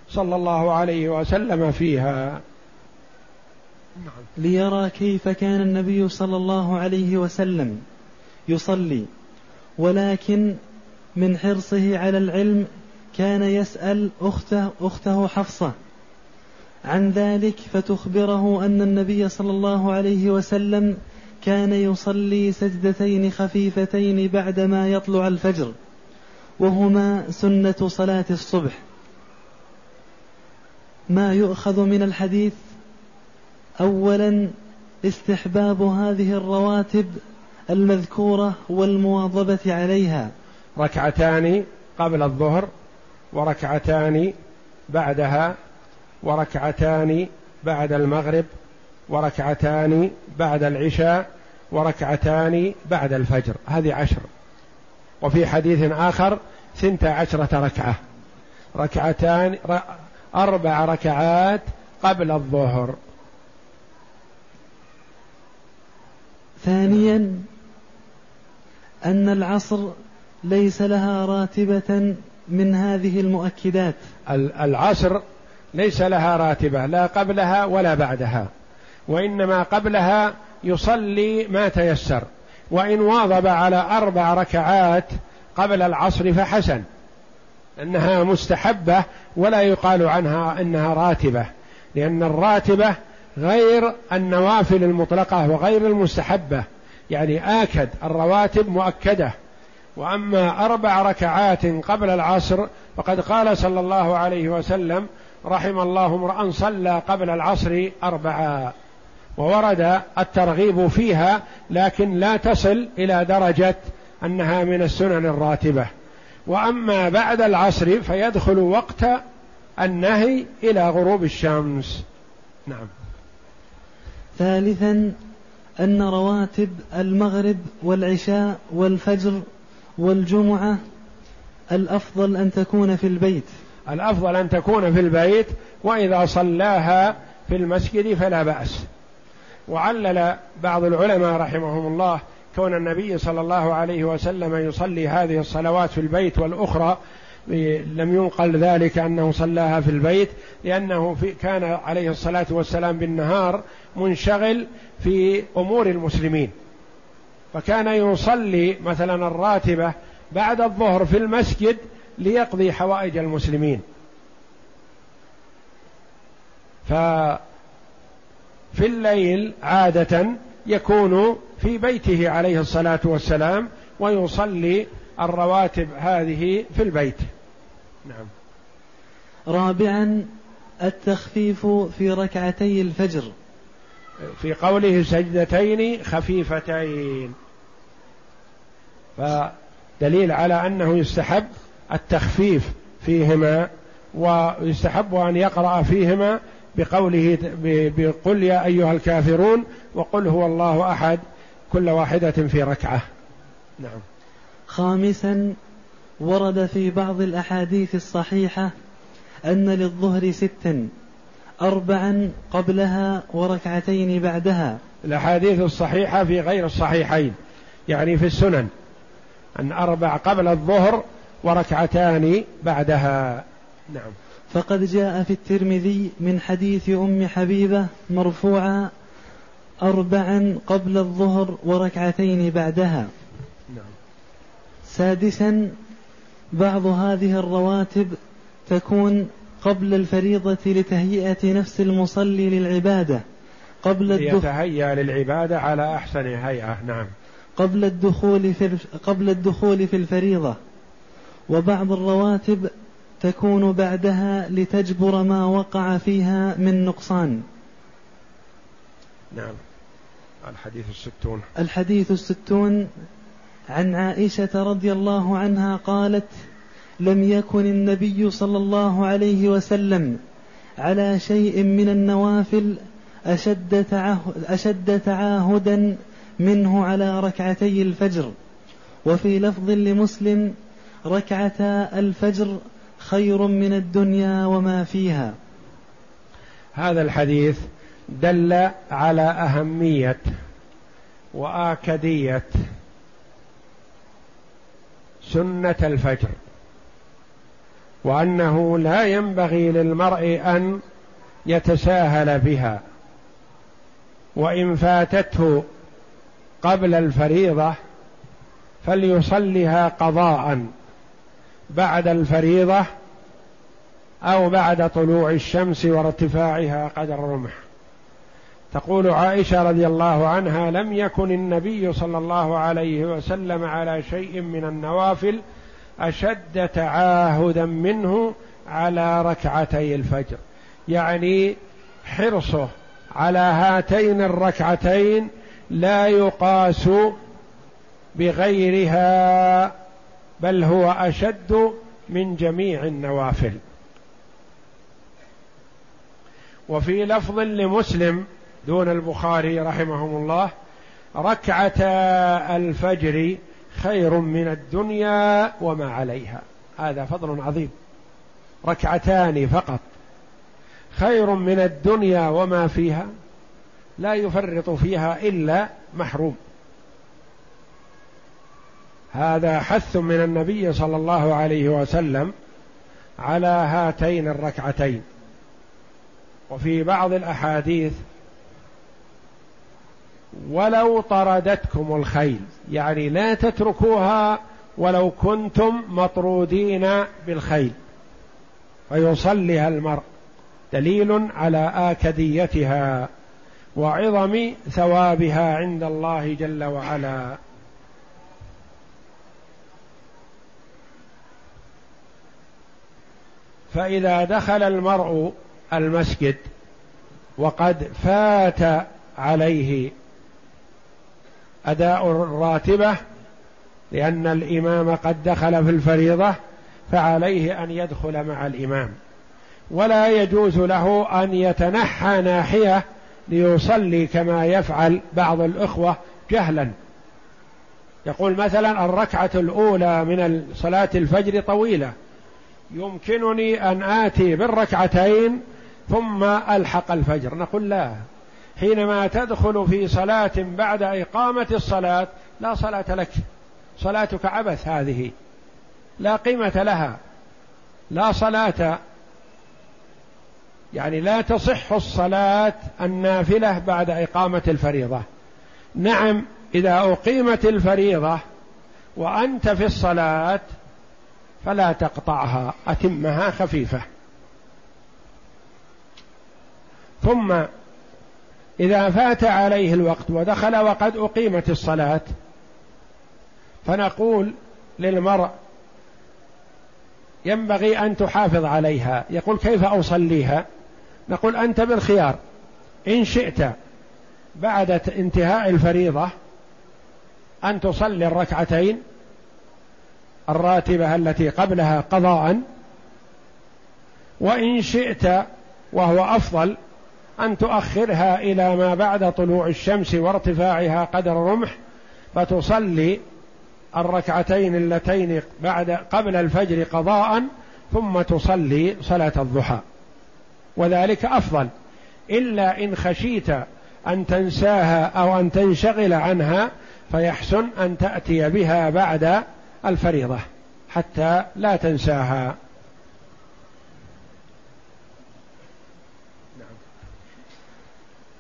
S1: صلى الله عليه وسلم فيها.
S2: نعم. ليرى كيف كان النبي صلى الله عليه وسلم يصلي. ولكن من حرصه على العلم كان يسأل أخته, أخته حفصة. عن ذلك فتخبره أن النبي صلى الله عليه وسلم كان يصلي سجدتين خفيفتين بعدما يطلع الفجر وهما سنة صلاة الصبح. ما يؤخذ من الحديث أولا استحباب هذه الرواتب المذكورة والمواظبة عليها.
S1: ركعتان قبل الظهر وركعتان بعدها وركعتان بعد المغرب وركعتان بعد العشاء وركعتان بعد الفجر. هذه عشر. وفي حديث آخر ثنت عشرة ركعة. ركعتان أربع ركعات قبل الظهر.
S2: ثانيا أن العصر ليس لها راتبة من هذه المؤكدات.
S1: العصر ليس لها راتبة لا قبلها ولا بعدها. وإنما قبلها يصلي ما تيسر. وإن واظب على أربع ركعات قبل العصر فحسن. أنها مستحبة ولا يقال عنها إنها راتبة. لأن الراتبة غير النوافل المطلقة وغير المستحبة. يعني آكد الرواتب مؤكدة. وأما أربع ركعات قبل العصر فقد قال صلى الله عليه وسلم رحم الله امرأ صلى قبل العصر اربعا وورد الترغيب فيها لكن لا تصل إلى درجة أنها من السنن الراتبة. وأما بعد العصر فيدخل وقت النهي إلى غروب الشمس. نعم.
S2: ثالثا أن رواتب المغرب والعشاء والفجر والجمعة الأفضل أن تكون في البيت.
S1: الأفضل أن تكون في البيت وإذا صلاها في المسجد فلا بأس. وعلل بعض العلماء رحمهم الله كون النبي صلى الله عليه وسلم يصلي هذه الصلوات في البيت والأخرى لم ينقل ذلك أنه صلاها في البيت لأنه في كان عليه الصلاة والسلام بالنهار منشغل في أمور المسلمين. فكان يصلي مثلا الراتبة بعد الظهر في المسجد ليقضي حوائج المسلمين. ففي الليل عادة يكون في بيته عليه الصلاة والسلام ويصلي الرواتب هذه في البيت. نعم.
S2: رابعا التخفيف في ركعتي الفجر.
S1: في قوله سجدتين خفيفتين. فدليل على أنه يستحب التخفيف فيهما ويستحب أن يقرأ فيهما بقوله بقل يا أيها الكافرون وقل هو الله أحد كل واحدة في ركعة. نعم.
S2: خامسا ورد في بعض الأحاديث الصحيحة أن للظهر ستا اربعا قبلها وركعتين بعدها.
S1: الأحاديث الصحيحة في غير الصحيحين يعني في السنن أن أربع قبل الظهر وركعتان بعدها. نعم.
S2: فقد جاء في الترمذي من حديث أم حبيبة مرفوعا أربعا قبل الظهر وركعتين بعدها. نعم. سادسا بعض هذه الرواتب تكون قبل الفريضة لتهيئة نفس المصلي للعبادة.
S1: قبل يتهيأ للعبادة على أحسن هيئة. نعم.
S2: قبل الدخول في قبل الدخول في الفريضة. وبعض الرواتب تكون بعدها لتجبر ما وقع فيها من نقصان.
S1: نعم. الحديث الستون.
S2: الحديث الستون عن عائشة رضي الله عنها قالت لم يكن النبي صلى الله عليه وسلم على شيء من النوافل أشد, تعهد أشد تعاهدا منه على ركعتي الفجر. وفي لفظ لمسلم ركعتا الفجر خير من الدنيا وما فيها.
S1: هذا الحديث دل على أهمية وآكدية سنة الفجر وأنه لا ينبغي للمرء أن يتساهل بها وإن فاتته قبل الفريضة فليصلها قضاء. بعد الفريضة أو بعد طلوع الشمس وارتفاعها قدر الرمح تقول عائشة رضي الله عنها لم يكن النبي صلى الله عليه وسلم على شيء من النوافل أشد تعاهدا منه على ركعتي الفجر. يعني حرصه على هاتين الركعتين لا يقاس بغيرها. بل هو أشد من جميع النوافل. وفي لفظ لمسلم دون البخاري رحمهم الله ركعتا الفجر خير من الدنيا وما عليها. هذا فضل عظيم. ركعتان فقط. خير من الدنيا وما فيها لا يفرط فيها إلا محروم. هذا حث من النبي صلى الله عليه وسلم على هاتين الركعتين. وفي بعض الأحاديث ولو طردتكم الخيل يعني لا تتركوها ولو كنتم مطرودين بالخيل. فيصليها المرء. دليل على آكديتها وعظم ثوابها عند الله جل وعلا. فإذا دخل المرء المسجد وقد فات عليه أداء الراتبة لأن الإمام قد دخل في الفريضة فعليه أن يدخل مع الإمام. ولا يجوز له أن يتنحى ناحية ليصلي كما يفعل بعض الإخوة جهلا. يقول مثلا الركعة الأولى من صلاة الفجر طويلة. يمكنني أن آتي بالركعتين ثم ألحق الفجر. نقول لا. حينما تدخل في صلاة بعد إقامة الصلاة لا صلاة لك. صلاتك عبث هذه. لا قيمة لها. لا صلاة. يعني لا تصح الصلاة النافلة بعد إقامة الفريضة. نعم إذا أقيمت الفريضة وأنت في الصلاة فلا تقطعها أتمها خفيفة. ثم إذا فات عليه الوقت ودخل وقد أقيمت الصلاة فنقول للمرء ينبغي أن تحافظ عليها. يقول كيف أصليها؟ نقول أنت بالخيار. إن شئت بعد انتهاء الفريضة أن تصلي الركعتين الراتبة التي قبلها قضاء وإن شئت وهو أفضل أن تؤخرها إلى ما بعد طلوع الشمس وارتفاعها قدر رمح فتصلي الركعتين اللتين بعد قبل الفجر قضاء ثم تصلي صلاة الضحى. وذلك أفضل. إلا إن خشيت أن تنساها أو أن تنشغل عنها فيحسن أن تأتي بها بعد الفريضة حتى لا تنساها.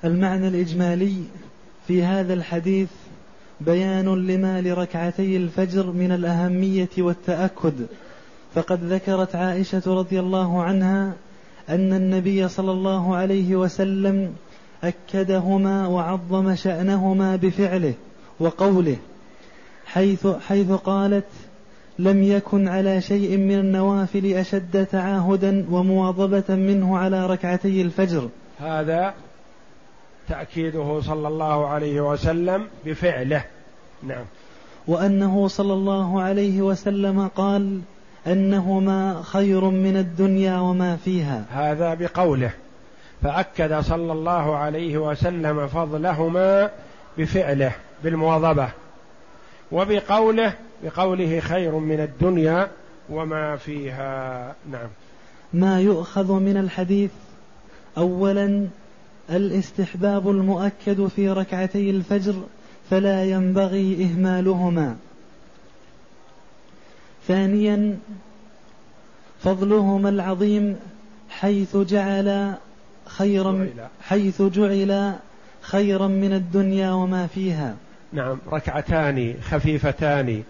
S2: المعنى الإجمالي في هذا الحديث بيان لما لركعتي الفجر من الأهمية والتأكد. فقد ذكرت عائشة رضي الله عنها أن النبي صلى الله عليه وسلم أكدهما وعظم شأنهما بفعله وقوله حيث حيث قالت لم يكن على شيء من النوافل أشد تعاهدا ومواظبة منه على ركعتي الفجر.
S1: هذا تأكيده صلى الله عليه وسلم بفعله. نعم.
S2: وأنه صلى الله عليه وسلم قال أنهما خير من الدنيا وما فيها.
S1: هذا بقوله. فأكد صلى الله عليه وسلم فضلهما بفعله بالمواظبة. وبقوله بقوله خير من الدنيا وما فيها. نعم.
S2: ما يؤخذ من الحديث اولا الاستحباب المؤكد في ركعتي الفجر فلا ينبغي إهمالهما. ثانيا فضلهما العظيم حيث جعل خيرا حيث جعل خيرا من الدنيا وما فيها.
S1: نعم. ركعتان خفيفتان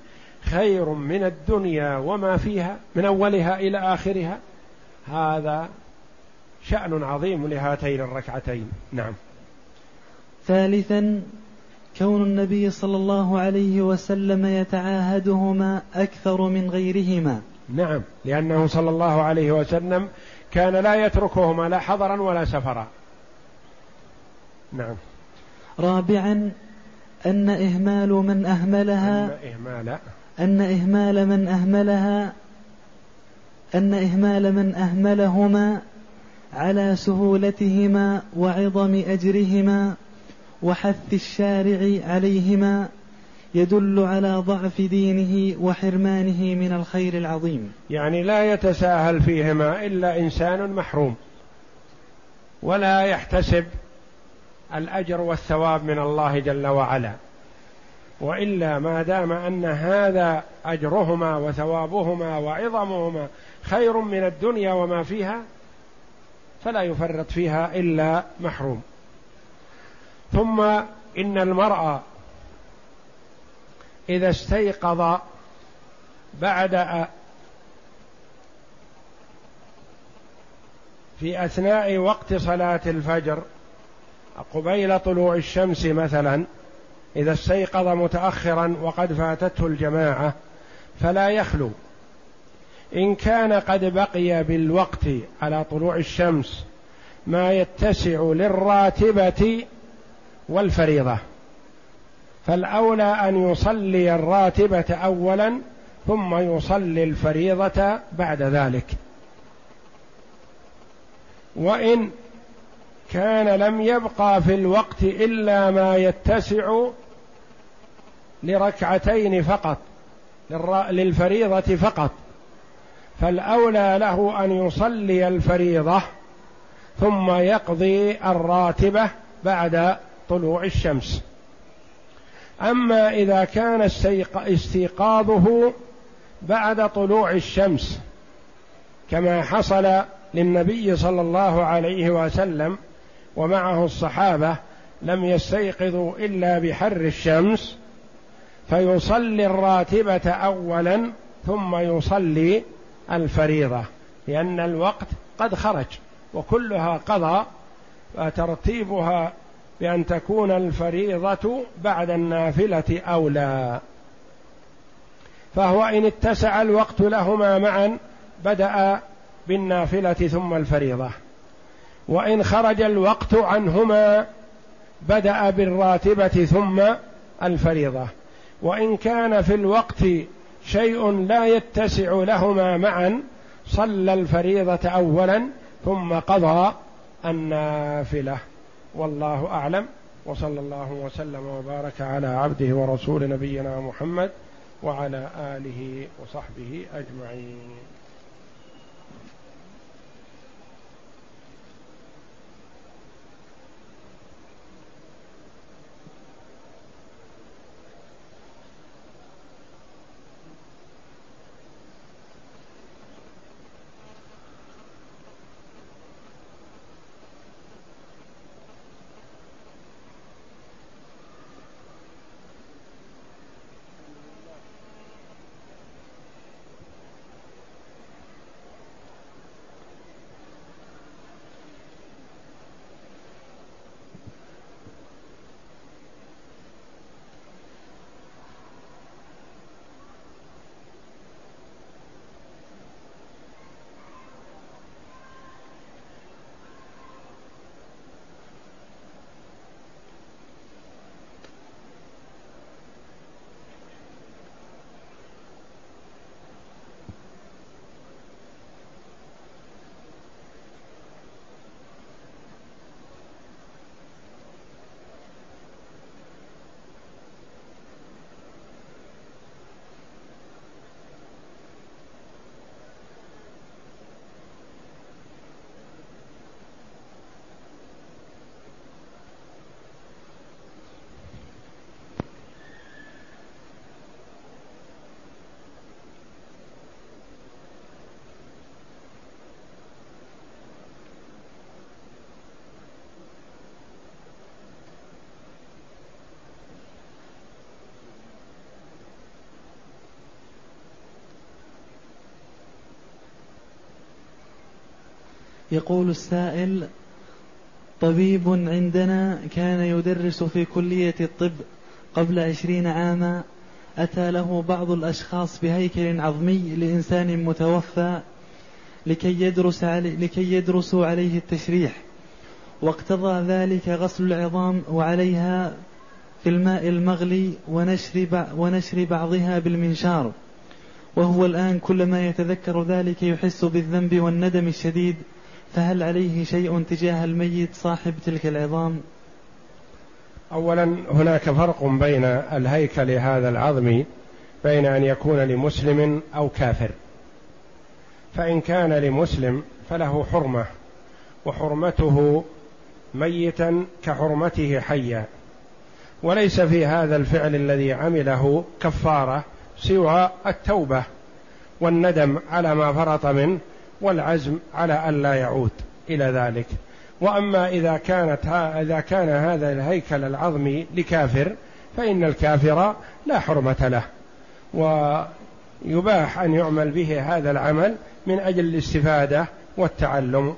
S1: خير من الدنيا وما فيها من أولها إلى آخرها. هذا شأن عظيم لهاتين الركعتين. نعم.
S2: ثالثا كون النبي صلى الله عليه وسلم يتعاهدهما أكثر من غيرهما.
S1: نعم. لأنه صلى الله عليه وسلم كان لا يتركهما لا حضرا ولا سفرا. نعم.
S2: رابعا أن إهمال من أهملها
S1: أن إهمال.
S2: أن إهمال من أهملها أن إهمال من أهملهما على سهولتهما وعظم أجرهما وحث الشارع عليهما يدل على ضعف دينه وحرمانه من الخير العظيم.
S1: يعني لا يتساهل فيهما إلا إنسان محروم ولا يحتسب الأجر والثواب من الله جل وعلا. وإلا ما دام أن هذا أجرهما وثوابهما وعظمهما خير من الدنيا وما فيها فلا يفرط فيها إلا محروم. ثم إن المرء إذا استيقظ بعد في أثناء وقت صلاة الفجر قبيل طلوع الشمس مثلا إذا استيقظ متاخرا وقد فاتته الجماعة فلا يخلو. إن كان قد بقي بالوقت على طلوع الشمس ما يتسع للراتبة والفريضة. فالأولى أن يصلي الراتبة اولا ثم يصلي الفريضة بعد ذلك. وإن كان لم يبقى في الوقت إلا ما يتسع لركعتين فقط للفريضة فقط. فالأولى له أن يصلي الفريضة ثم يقضي الراتبة بعد طلوع الشمس. أما إذا كان استيقاظه بعد طلوع الشمس كما حصل للنبي صلى الله عليه وسلم ومعه الصحابة لم يستيقظوا إلا بحر الشمس فيصلي الراتبة اولا ثم يصلي الفريضة لأن الوقت قد خرج وكلها قضى فترتيبها بأن تكون الفريضة بعد النافلة أولى. فهو إن اتسع الوقت لهما معا بدأ بالنافلة ثم الفريضة. وإن خرج الوقت عنهما بدأ بالراتبة ثم الفريضة. وإن كان في الوقت شيء لا يتسع لهما معا صلى الفريضة اولا ثم قضى النافلة. والله أعلم. وصلى الله وسلم وبارك على عبده ورسول نبينا محمد وعلى آله وصحبه أجمعين.
S2: يقول السائل طبيب عندنا كان يدرس في كلية الطب قبل عشرين عاما أتى له بعض الأشخاص بهيكل عظمي لإنسان متوفى لكي يدرس علي لكي يدرسوا عليه التشريح. واقتضى ذلك غسل العظام وعليها في الماء المغلي ونشر, ونشر بعضها بالمنشار. وهو الآن كلما يتذكر ذلك يحس بالذنب والندم الشديد فهل عليه شيء تجاه الميت صاحب تلك العظام؟
S1: اولا هناك فرق بين الهيكل هذا العظمي بين أن يكون لمسلم أو كافر. فإن كان لمسلم فله حرمة وحرمته ميتا كحرمته حيا. وليس في هذا الفعل الذي عمله كفارة سوى التوبة والندم على ما فرط منه والعزم على ألا يعود إلى ذلك. وأما إذا كانت إذا كان هذا الهيكل العظمي لكافر فإن الكافر لا حرمة له. ويباح أن يعمل به هذا العمل من أجل الاستفادة والتعلم.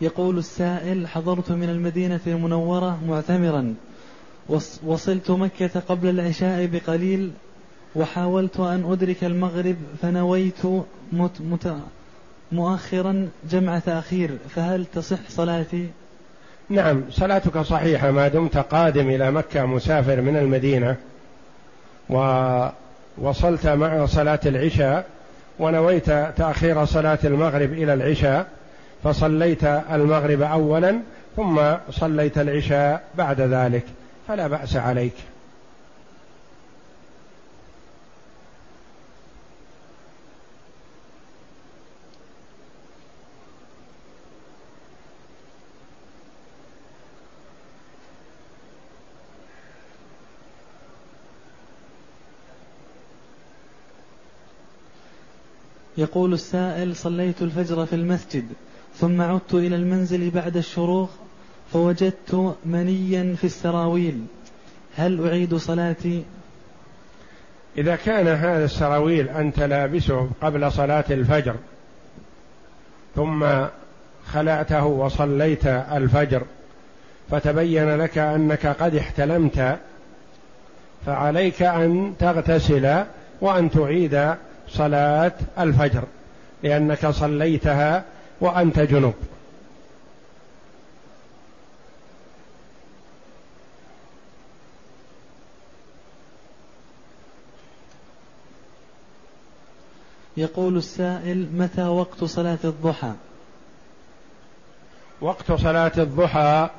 S2: يقول السائل حضرت من المدينة المنورة معتمرا. وصلت مكة قبل العشاء بقليل وحاولت أن أدرك المغرب فنويت مت مت مؤخرا جمع تأخير. فهل تصح صلاتي؟
S1: نعم صلاتك صحيحة. ما دمت قادم إلى مكة مسافر من المدينة ووصلت مع صلاة العشاء ونويت تأخير صلاة المغرب إلى العشاء. فصليت المغرب اولا ثم صليت العشاء بعد ذلك فلا بأس عليك.
S2: يقول السائل صليت الفجر في المسجد. ثم عدت إلى المنزل بعد الشروق فوجدت منيا في السراويل. هل أعيد صلاتي؟
S1: إذا كان هذا السراويل أنت لابسه قبل صلاة الفجر ثم خلعته وصليت الفجر فتبين لك أنك قد احتلمت فعليك أن تغتسل وأن تعيد صلاة الفجر لأنك صليتها وأنت جنوب
S2: يقول السائل متى وقت صلاة الضحى؟
S1: وقت صلاة الضحى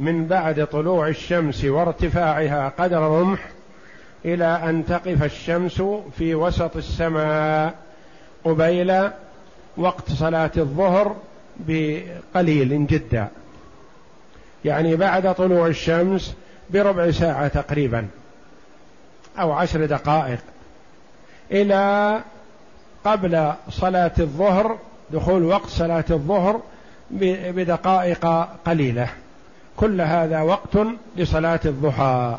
S1: من بعد طلوع الشمس وارتفاعها قدر رمح إلى أن تقف الشمس في وسط السماء قبيل وقت صلاة الظهر بقليل جدا يعني بعد طلوع الشمس بربع ساعة تقريبا أو عشر دقائق إلى قبل صلاة الظهر دخول وقت صلاة الظهر بدقائق قليلة. كل هذا وقت لصلاة الضحى.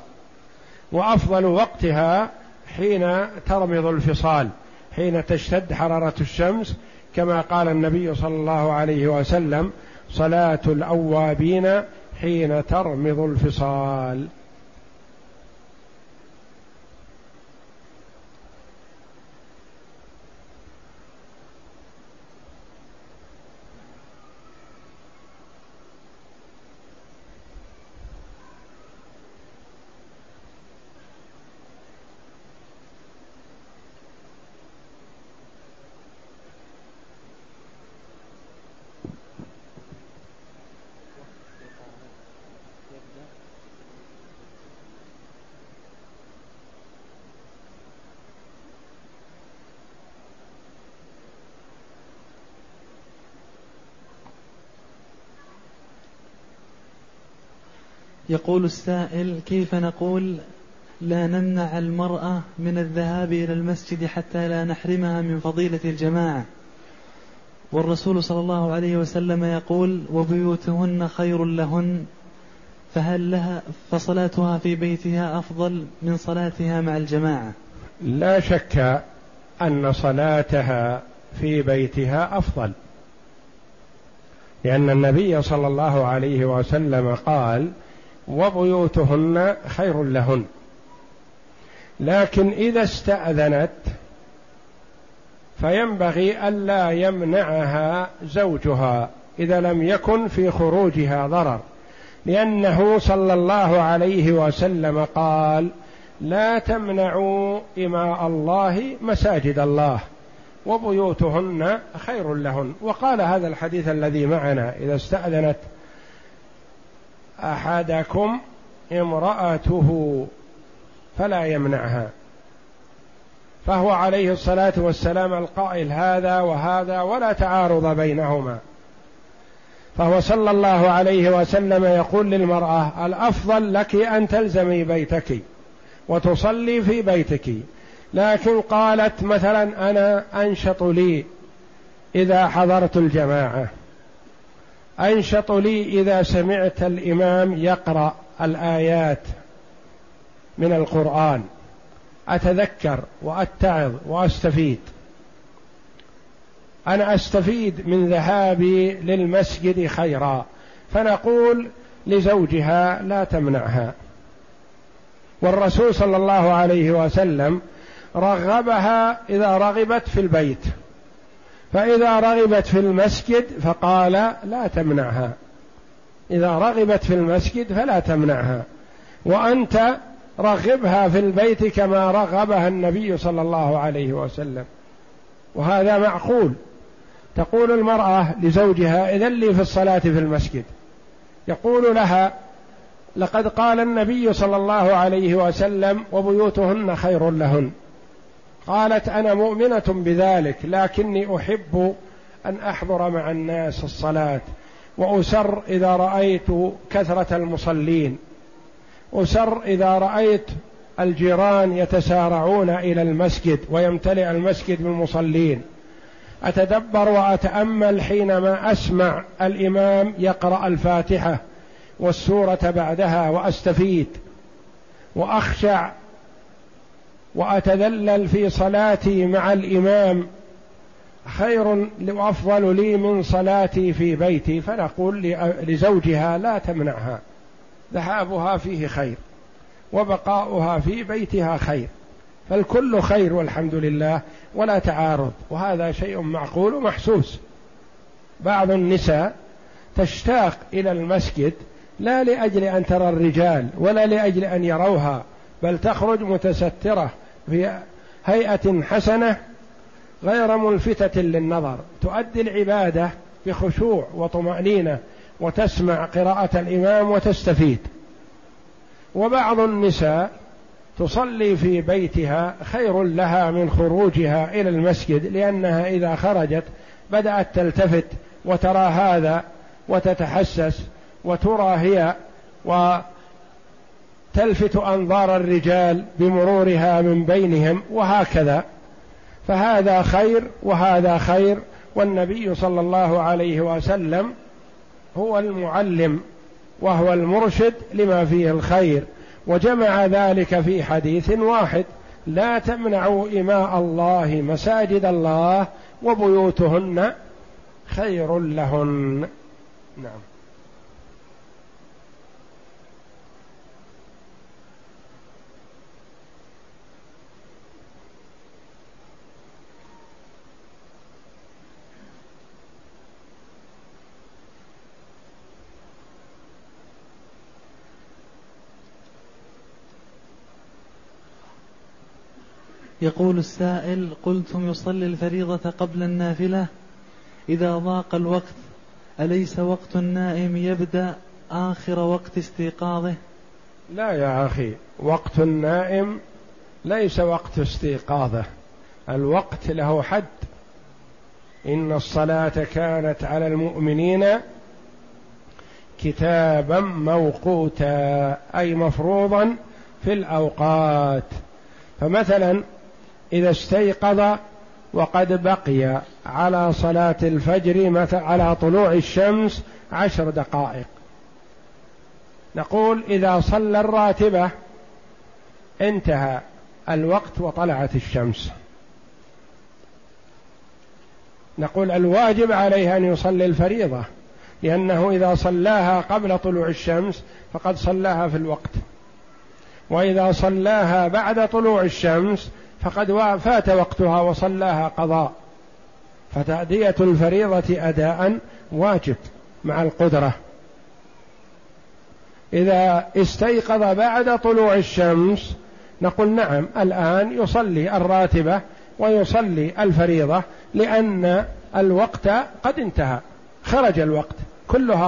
S1: وأفضل وقتها حين ترمض الفصال حين تشتد حرارة الشمس كما قال النبي صلى الله عليه وسلم صلاة الأوابين حين ترمض الفصال.
S2: يقول السائل كيف نقول لا نمنع المرأة من الذهاب إلى المسجد حتى لا نحرمها من فضيلة الجماعة؟ والرسول صلى الله عليه وسلم يقول وبيوتهن خير لهن فهل لها فصلاتها في بيتها أفضل من صلاتها مع الجماعة؟
S1: لا شك أن صلاتها في بيتها أفضل لأن النبي صلى الله عليه وسلم قال وبيوتهن خير لهن. لكن إذا استأذنت فينبغي ألا يمنعها زوجها إذا لم يكن في خروجها ضرر. لأنه صلى الله عليه وسلم قال لا تمنعوا إماء الله مساجد الله وبيوتهن خير لهن. وقال هذا الحديث الذي معنا إذا استأذنت أحدكم امرأته فلا يمنعها. فهو عليه الصلاة والسلام القائل هذا وهذا ولا تعارض بينهما. فهو صلى الله عليه وسلم يقول للمرأة الأفضل لك أن تلزمي بيتك وتصلي في بيتك. لكن قالت مثلا أنا أنشط لي إذا حضرت الجماعة. أنشط لي إذا سمعت الإمام يقرأ الآيات من القرآن. أتذكر وأتعظ وأستفيد. أنا أستفيد من ذهابي للمسجد خيرا. فنقول لزوجها لا تمنعها. والرسول صلى الله عليه وسلم رغبها إذا رغبت في البيت. فإذا رغبت في المسجد فقال لا تمنعها. إذا رغبت في المسجد فلا تمنعها. وأنت رغبها في البيت كما رغبها النبي صلى الله عليه وسلم. وهذا معقول. تقول المرأة لزوجها اذن لي في الصلاة في المسجد. يقول لها لقد قال النبي صلى الله عليه وسلم وبيوتهن خير لهن. قالت أنا مؤمنة بذلك لكني أحب أن أحضر مع الناس الصلاة وأسر إذا رأيت كثرة المصلين أسر إذا رأيت الجيران يتسارعون إلى المسجد ويمتلئ المسجد بالمصلين أتدبر وأتأمل حينما أسمع الإمام يقرأ الفاتحة والسورة بعدها وأستفيد وأخشع وأتذلل في صلاتي مع الإمام خير وأفضل لي من صلاتي في بيتي فنقول لزوجها لا تمنعها. ذهابها فيه خير وبقاؤها في بيتها خير. فالكل خير والحمد لله ولا تعارض. وهذا شيء معقول ومحسوس. بعض النساء تشتاق إلى المسجد لا لأجل أن ترى الرجال ولا لأجل أن يروها. بل تخرج متسترة في هيئة حسنة غير ملفتة للنظر. تؤدي العبادة بخشوع وطمأنينة وتسمع قراءة الإمام وتستفيد. وبعض النساء تصلي في بيتها خير لها من خروجها إلى المسجد لأنها إذا خرجت بدأت تلتفت وترى هذا وتتحسس وترى هي وتلفت أنظار الرجال بمرورها من بينهم وهكذا. فهذا خير وهذا خير والنبي صلى الله عليه وسلم هو المعلم وهو المرشد لما فيه الخير وجمع ذلك في حديث واحد لا تمنعوا إماء الله مساجد الله وبيوتهن خير لهن. نعم.
S2: يقول السائل قلتم يصلي الفريضة قبل النافلة؟ إذا ضاق الوقت أليس وقت النائم يبدأ آخر وقت استيقاظه؟
S1: لا يا أخي وقت النائم ليس وقت استيقاظه الوقت له حد. إن الصلاة كانت على المؤمنين كتابا موقوتا أي مفروضا في الأوقات. فمثلا إذا استيقظ وقد بقي على صلاة الفجر على طلوع الشمس عشر دقائق. نقول إذا صلى الراتبة انتهى الوقت وطلعت الشمس. نقول الواجب عليه أن يصلي الفريضة لأنه إذا صلاها قبل طلوع الشمس فقد صلاها في الوقت. وإذا صلاها بعد طلوع الشمس فقد فات وقتها وصلاها قضاء. فتأدية الفريضة أداء واجب مع القدرة. إذا استيقظ بعد طلوع الشمس نقول نعم الآن يصلي الراتبة ويصلي الفريضة لأن الوقت قد انتهى. خرج الوقت كلها